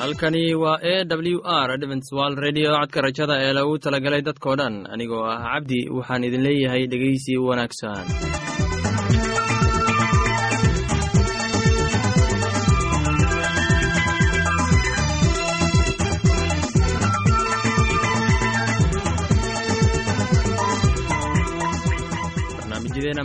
halkani waa e w r dventswal redio codka rajada ee lagu talagalay dadkoo dhan anigoo ah cabdi waxaan idin leeyahay dhegeysi wanaagsan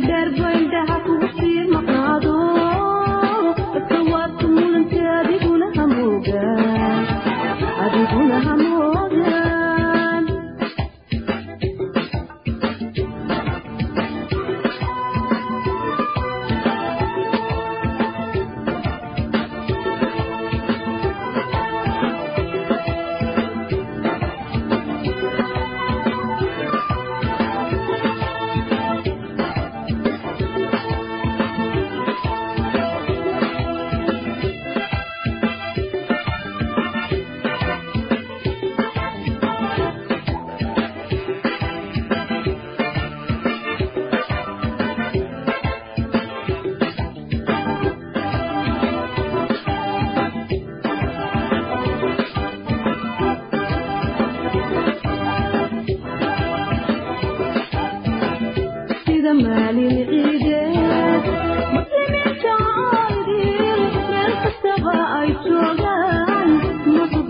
دربي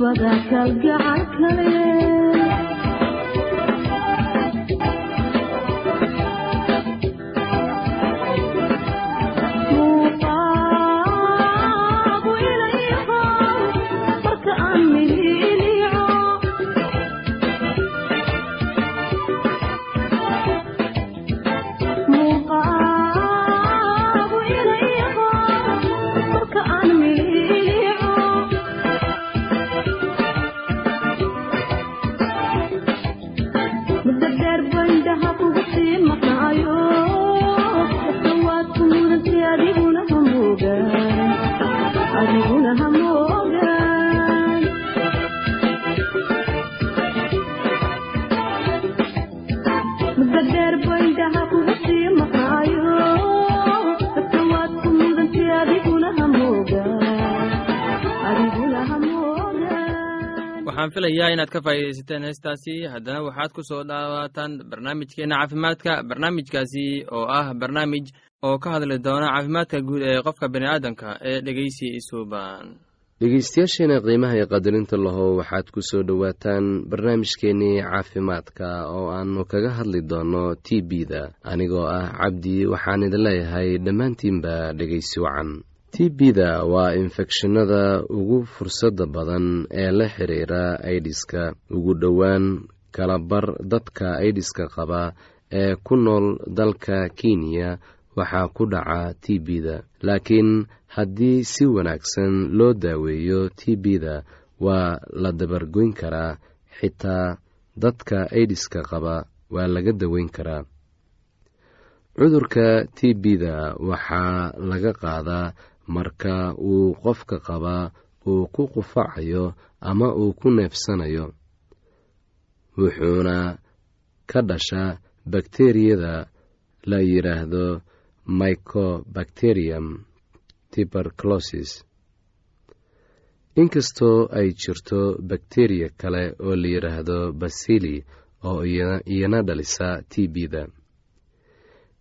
wada kalgacal aniguna waxaan filayaa inaad ka faa'iidaysateen heestaasi. Haddana waxaad ku soo dhawaataan barnaamijkeenna caafimaadka barnaamijkaasi oo ah barnaamij oo ka hadli doona caafimaadka guud ee qofka bani aadamka ee dhegeysi isuuban dhegeystayaasheena qiimaha iyo qadarinta lahow waxaad ku soo dhowaataan barnaamijkeennii caafimaadka oo aannu kaga hadli doonno t b-da anigoo ah cabdi waxaan idin leeyahay dhammaantiinba dhegeysi wacan t b-da waa infekshinada ugu fursadda badan ee la xiriira aidiska ugu dhowaan kalabar dadka aidiska qaba ee ku nool dalka kenya waxaa ku dhaca t b-da laakiin haddii si wanaagsan loo daaweeyo t b-da waa la dabargoyn karaa xitaa dadka aidiska qaba waa laga daweyn karaa. Cudurka t b-da waxaa laga qaadaa marka uu qofka qabaa uu ku qufacayo ama uu ku neefsanayo wuxuuna ka dhashaa bakteriyada la yidhaahdo mycobacterium tuberculosis. Inkastoo ay jirto bakteriya kale oo la yidhaahdo basili oo iyana dhalisa t b-da. t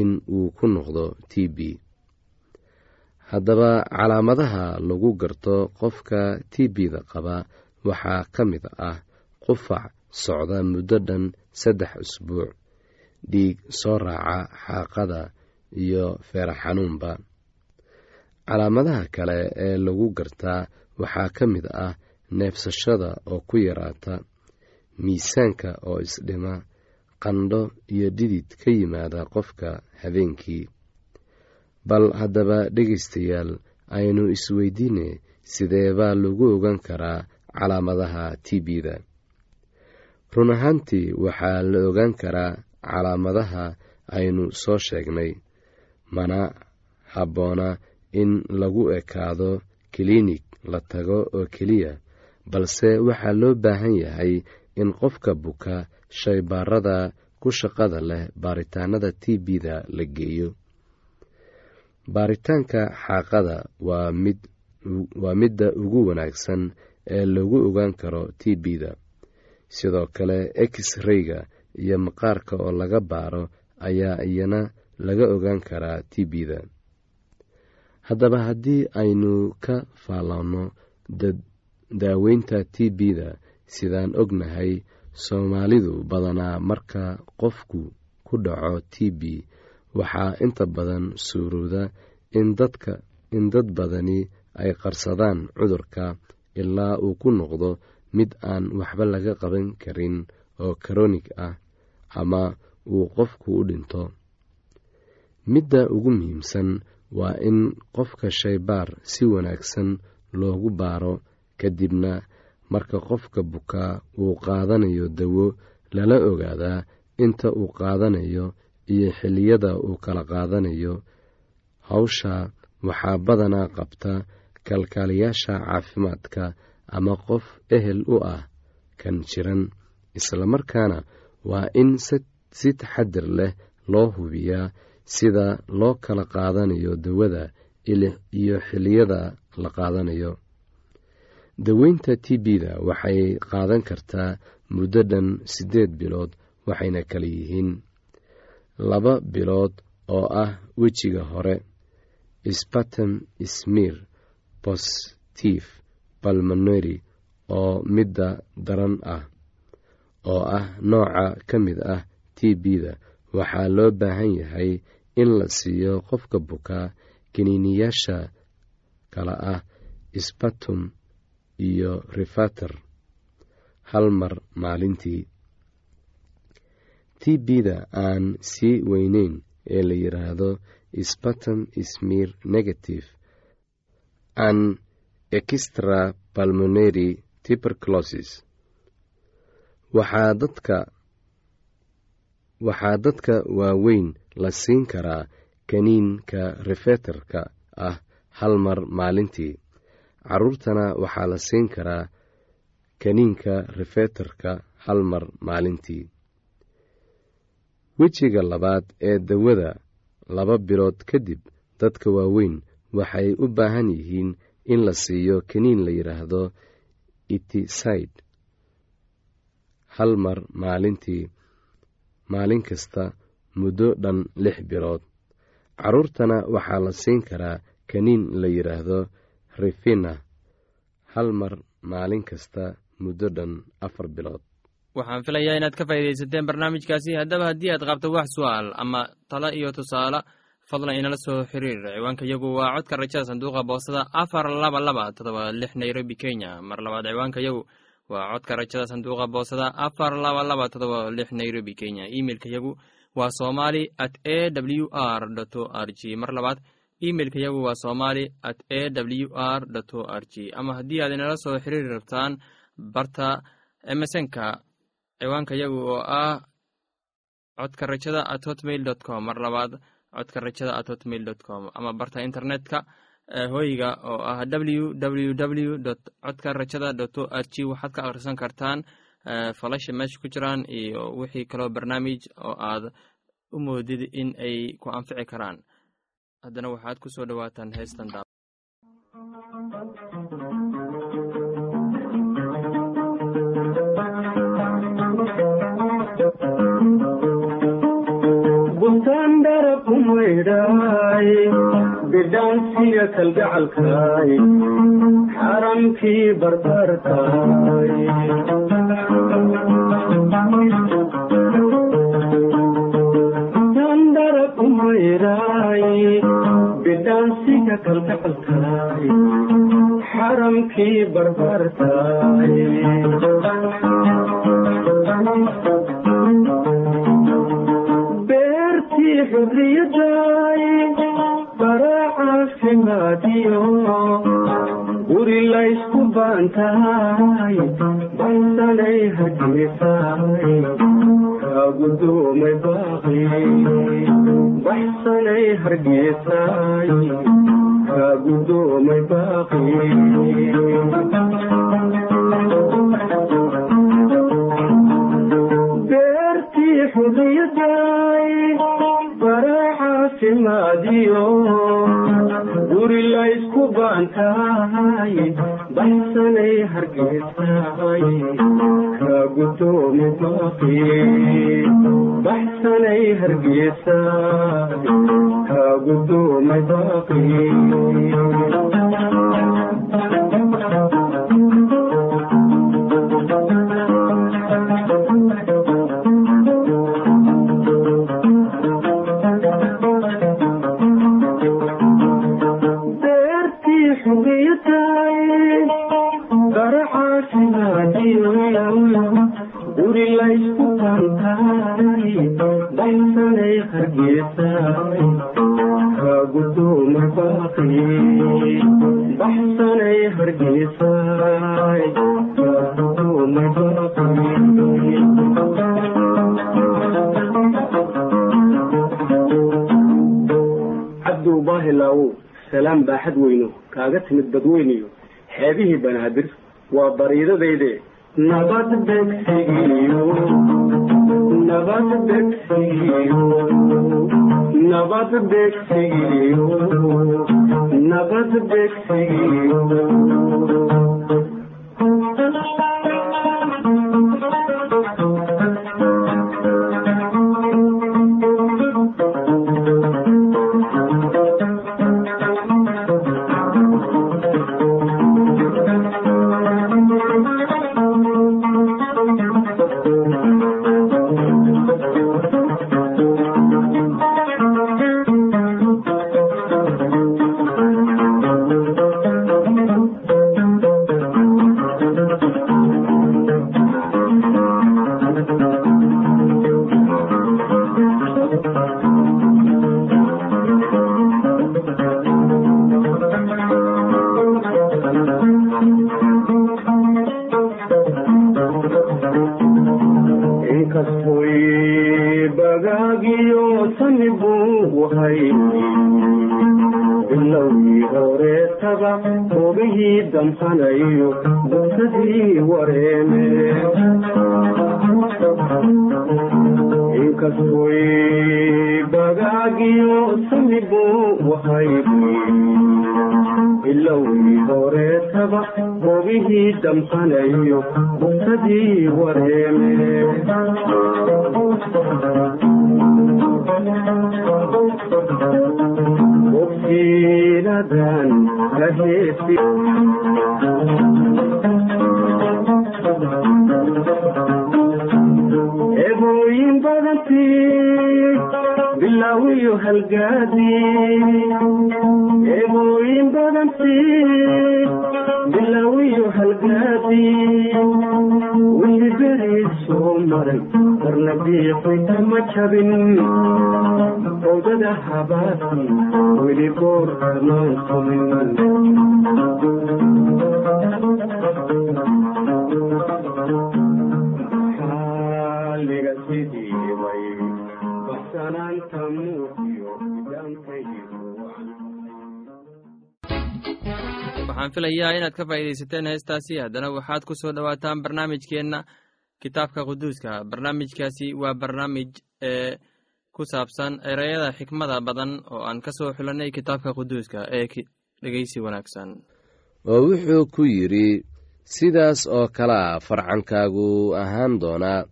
in uu ku noqdo t b. Haddaba calaamadaha lagu garto qofka t b-da qaba waxaa ka mid ah qufac socda muddo dhan saddex usbuuc dhiig soo raaca xaaqada iyo feera xanuunba calaamadaha kale ee lagu gartaa waxaa ka mid ah neefsashada oo ku yaraata miisaanka oo isdhima qandho iyo dhidid ka yimaada qofka habeenkii. Bal haddaba dhegaystayaal aynu isweydiine sidee baa lagu ogan karaa calaamadaha t b-da. Run ahaantii waxaa la ogaan karaa calaamadaha aynu soo sheegnay mana habboona in lagu ekaado kiliinig la tago oo keliya balse waxaa loo baahan yahay in qofka buka shaybaarada ku shaqada leh baaritaanada t b-da la geeyo. Baaritaanka xaaqada waa mid waa midda ugu wanaagsan ee lagu ogaan karo t b-da sidoo kale x-rayga iyo maqaarka oo laga baaro ayaa iyana laga ogaan karaa t b-da haddaba haddii aynu ka faalloonno daaweynta t b-da sidaan ognahay soomaalidu badanaa marka qofku ku dhaco t b waxaa inta badan suurowda in dad badani ay qarsadaan cudurka ilaa uu ku noqdo mid aan waxba laga qaban karin oo karonig ah ama uu qofku u dhinto. Midda ugu muhiimsan waa in qofka shaybaar si wanaagsan loogu baaro kadibna marka qofka bukaa uu qaadanayo dawo lala ogaadaa inta uu qaadanayo iyo xilliyada uu kala qaadanayo. Hawsha waxaa badanaa qabta kalkaaliyaasha caafimaadka ama qof ehel u ah kan jiran islamarkaana waa in si taxadir leh loo hubiyaa sida loo kala qaadanayo dawada iyo xilliyada la qaadanayo daweynta t b-da waxay qaadan kartaa muddo dhan siddeed bilood waxayna kala yihiin laba bilood oo ah wejiga hore spatem smir bostif balmoneri oo midda daran ah oo ah nooca ka mid ah t b-da waxaa loo baahan yahay in la siiyo qofka bukaa kiniiniyaasha kala ah spatum iyo rifater hal mar maalintii. T b-da aan sii weyneyn ee la yidhaahdo spatum smir negative an extra balmonary tuberculosis. Waxaa dadka waaweyn la siin karaa kaniinka rifeterka ah hal mar maalintii caruurtana waxaa la siin karaa kaniinka rifeterka hal mar maalintii. Wejiga labaad ee dawada laba bilood kadib dadka waaweyn waxay u baahan yihiin in la siiyo kaniin la yidhaahdo itisaid hal mar maalintii maalin kasta muddo dhan lix bilood. Caruurtana waxaa la siin karaa kaniin la yidhaahdo rifina hal mar maalin kasta muddo dhan afar bilood. Waxaan filayaa inaad ka faa'iidaysateen barnaamijkaasi. Haddaba haddii aad qabto wax su'aal ama talo iyo tusaale fadlan inala soo xiriir. Ciwaanka yagu waa codka rajada sanduuqa boostada afar laba laba todoba lix nairobi kenya. Mar labaad ciwaanka yagu waa codka rajada sanduuqa boostada afar laba laba todoba lix nairobi kenya. Imeilka yagu waa somali at a w r o r g. Mar labaad imeilka yagu waa somali at a w r o r g ama haddii aad inala soo xiriiri rabtaan barta emesonka ciwaanka yagu oo ah codka rajada at hotmail dot com. Mar labaad codka rajada at hotmail dot com. Ama barta internetka hooyiga oo ah w w w dot codka rajada dot o r g waxaad ka akhrisan kartaan falasha meesha ku jiraan iyo wixii kaloo barnaamij oo aad u moodid in ay ku anfici karaan haddana waxaad ku soo dhowaataan heestan daa bidhaansiga kalgacalkaay xaramkii barbarkaay beertii xurriyadaay baracaafimaadiyo guri laysku baantahay Thank you. Nabad begsigiyo nabad begsigiyo buu hay bilowgii horeetaba hogihii damsanayo bugsadii wareeme inkastoy bagaagiyo sani buu hay bilowgii horeetaba hogihii damsanayo bugsadii wareeme bogsiinadan kaheesi eebooyin badantii bilaawiyo halgaadi eebooyin badantii waxaan filayaa inaad ka faa'iidaysateen heestaasi haddana waxaad ku soo dhowaataan barnaamijkeenna kitaabka quduuska. Barnaamijkaasi waa barnaamij ee ku saabsan ereyada xikmada badan oo aan ka soo xulannay kitaabka quduuska ee dhegeysi wanaagsan. Oo wuxuu ku yidhi sidaas oo kalea farcankaagu ahaan doonaa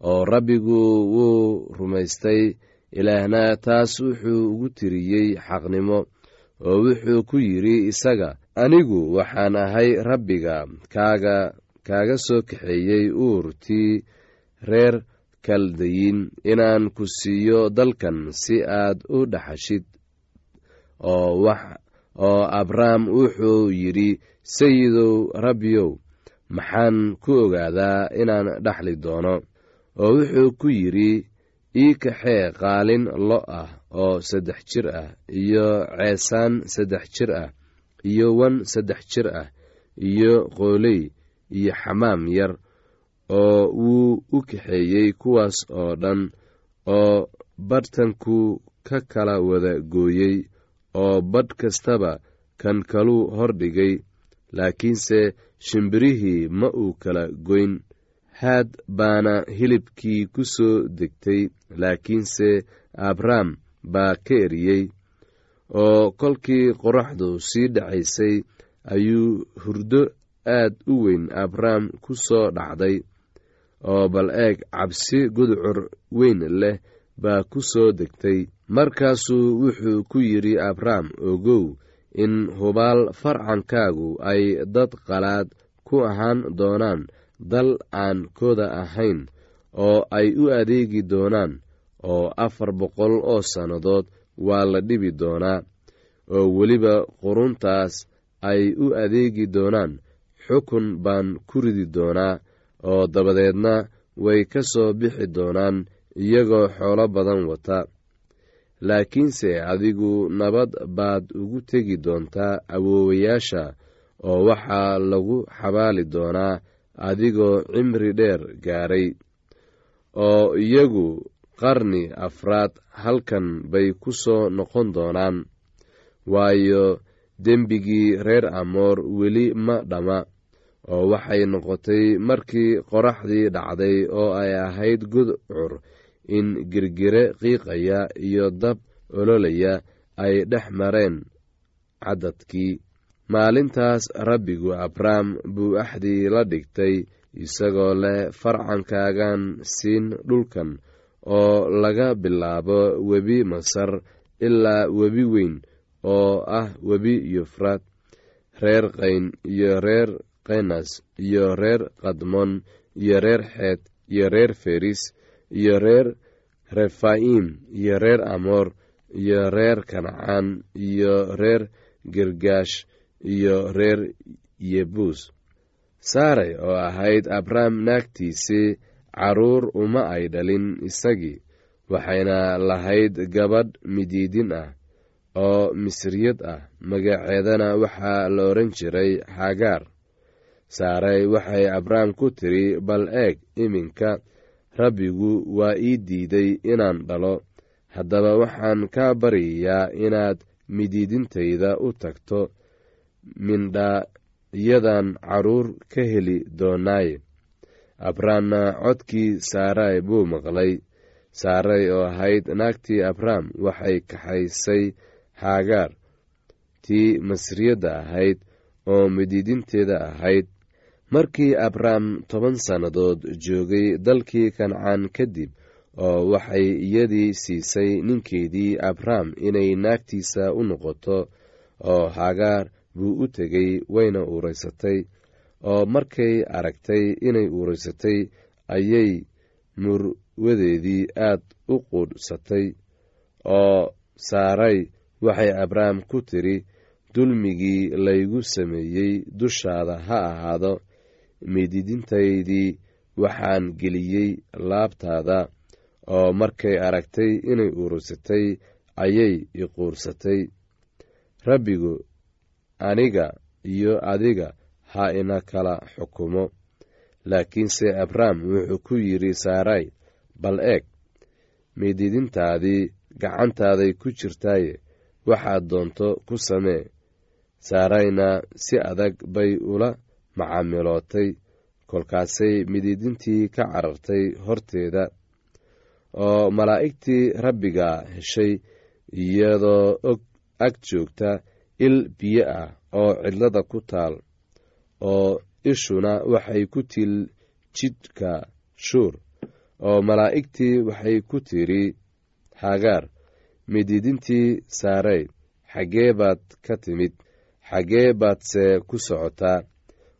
oo rabbigu wuu rumaystay ilaahna taas wuxuu ugu tiriyey xaqnimo oo wuxuu ku yidhi isaga anigu waxaan ahay rabbiga kaaga kaaga soo kaxeeyey uurtii reer kaldayin inaan ku siiyo dalkan si aad u dhaxashid oo abrahm wuxuu yidhi sayidow rabbiyow maxaan ku ogaadaa inaan dhaxli doono. Oo wuxuu ku yidhi ii kaxee qaalin lo ah oo saddex jir ah iyo ceesaan saddex jir ah iyo wan saddex jir ah iyo qooley iyo xamaam yar oo wuu u kaxeeyey kuwaas oo dhan oo badhtanku ka kala wada gooyey oo badh kastaba kan kaluu hordhigay laakiinse shimbirihii ma uu kala goyn. Haad baana hilibkii ku soo degtay laakiinse abrahm baa ka eriyey. Oo kolkii qoraxdu sii dhacaysay ayuu hurdo aad u weyn abrahm ku soo dhacday oo bal eeg cabsi gudcur weyn leh baa ku soo degtay. Markaasuu wuxuu ku yidhi abrahm ogow in hubaal farcankaagu ay dad qalaad ku ahaan doonaan dal aan kooda ahayn oo ay u adeegi doonaan oo afar boqol oo sannadood waa la dhibi doonaa oo weliba quruntaas ay u adeegi doonaan xukun baan ku ridi doonaa oo dabadeedna way ka soo bixi doonaan iyagoo xoolo badan wata. Laakiinse adigu nabad baad ugu tegi doontaa awoowayaasha oo waxaa lagu xabaali doonaa adigoo cimri dheer gaaray oo iyagu qarni afraad halkan bay ku soo noqon doonaan. Waayo dembigii reer amoor weli ma dhamma oo waxay noqotay markii qoraxdii dhacday oo ay ahayd gudcur in girgire qiiqaya iyo dab ololaya ay dhex mareen caddadkii. Maalintaas rabbigu abrahm buu axdii la dhigtay isagoo leh farcankaagan siin dhulkan oo laga bilaabo webi masar ilaa webi weyn oo ah webi yufraad reer qayn iyo reer kenas iyo reer kadmon iyo reer xeed iyo reer feris iyo reer refaim iyo reer amoor iyo reer kancaan iyo reer girgaash iyo reer yebuus saaray oo ahayd abrahm naagtiisii carruur uma ay dhalin isagii waxayna lahayd gabadh midiidin ah oo misriyad ah magaceedana waxaa la odhan jiray xagaar saaray waxay abrahm ku tiri bal eeg iminka rabbigu waa ii diiday inaan dhalo. Haddaba waxaan kaa baryayaa inaad midiidintayda u tagto mindhaayadan carruur ka heli doonaaye. Abrahamna codkii saaray buu maqlay. Saaray oo ahayd naagtii abraham waxay kaxaysay haagaar tii masriyadda ahayd oo midiidinteeda ahayd markii abraham toban sannadood joogay dalkii kancaan kadib oo waxay iyadii siisay ninkeedii abraham inay naagtiisa u noqoto oo hagaar buu u tegey wayna uuraysatay oo markay aragtay inay uuraysatay ayay murwadeedii aad u quudhsatay oo saaray waxay abraham ku tidhi dulmigii laygu sameeyey dushaada ha ahaado mididintaydii waxaan geliyey laabtaada oo markay aragtay inay urursatay ayay iquursatay rabbigu aniga iyo adiga ha ina kala xukumo. Laakiinse abraham wuxuu ku yidhi saaray bal eeg mididintaadii gacantaaday ku jirtaaye waxaad doonto ku samee. Saarayna si adag bay ula macaamilootay kolkaasay mididintii ka carartay horteeda oo malaa'igtii rabbiga heshay iyadoo og ag joogta il biyo ah oo cidlada ku taal oo ishuna waxay ku til jidhka shuur oo malaa'igtii waxay ku tidhi hagaar mididintii saarey xaggee baad ka timid xaggee baadse ku socotaa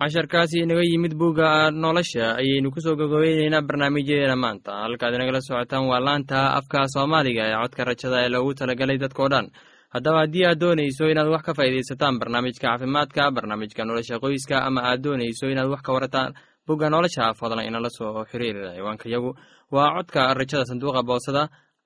casharkaasi inaga yimid bugga nolosha ayaynu ku soo gogobeyneynaa barnaamijyadeena maanta. Halkaad inagala socotaan waa laanta afka soomaaliga ee codka rajada ee loogu talagalay dadkao dhan. Haddaba haddii aad doonayso inaad wax ka faa'iidaysataan barnaamijka caafimaadka barnaamijka nolosha qoyska ama aad doonayso inaad wax ka warataan bugga nolosha fadlan inala soo xiriir ciwaanka yagu. Waa codka rajada sanduuqa boosada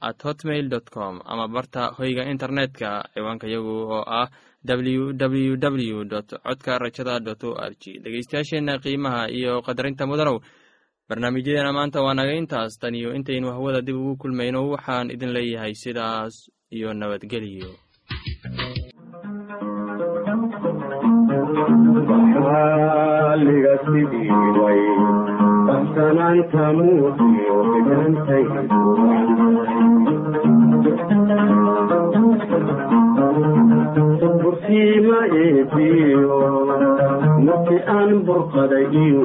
at hotmail dot com ama barta hoyga internetka ciwaanka yagu oo ah w w w dot codka rajada dot o r g dhegeystayaasheenna qiimaha iyo qadarinta mudanow barnaamijyadeena maanta waa naga intaas. Tan iyo intaynu wahwada dib ugu kulmayno waxaan idin leeyahay sidaas iyo nabadgeliyo muuqiyo bidantaydu bursiima eebiyo marki aan burqaday iyo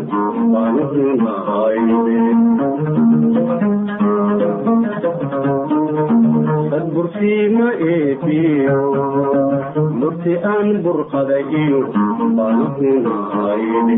baanuhunahayde bursiima eebiyo marki aan burqaday iyo baanuhunahayde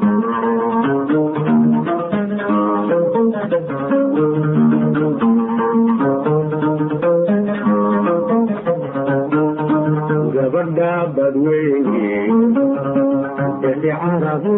badweyne beli carabu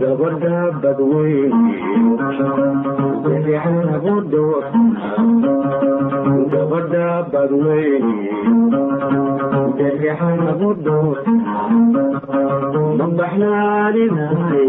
gabadha badweyne ma baxnaaninaaye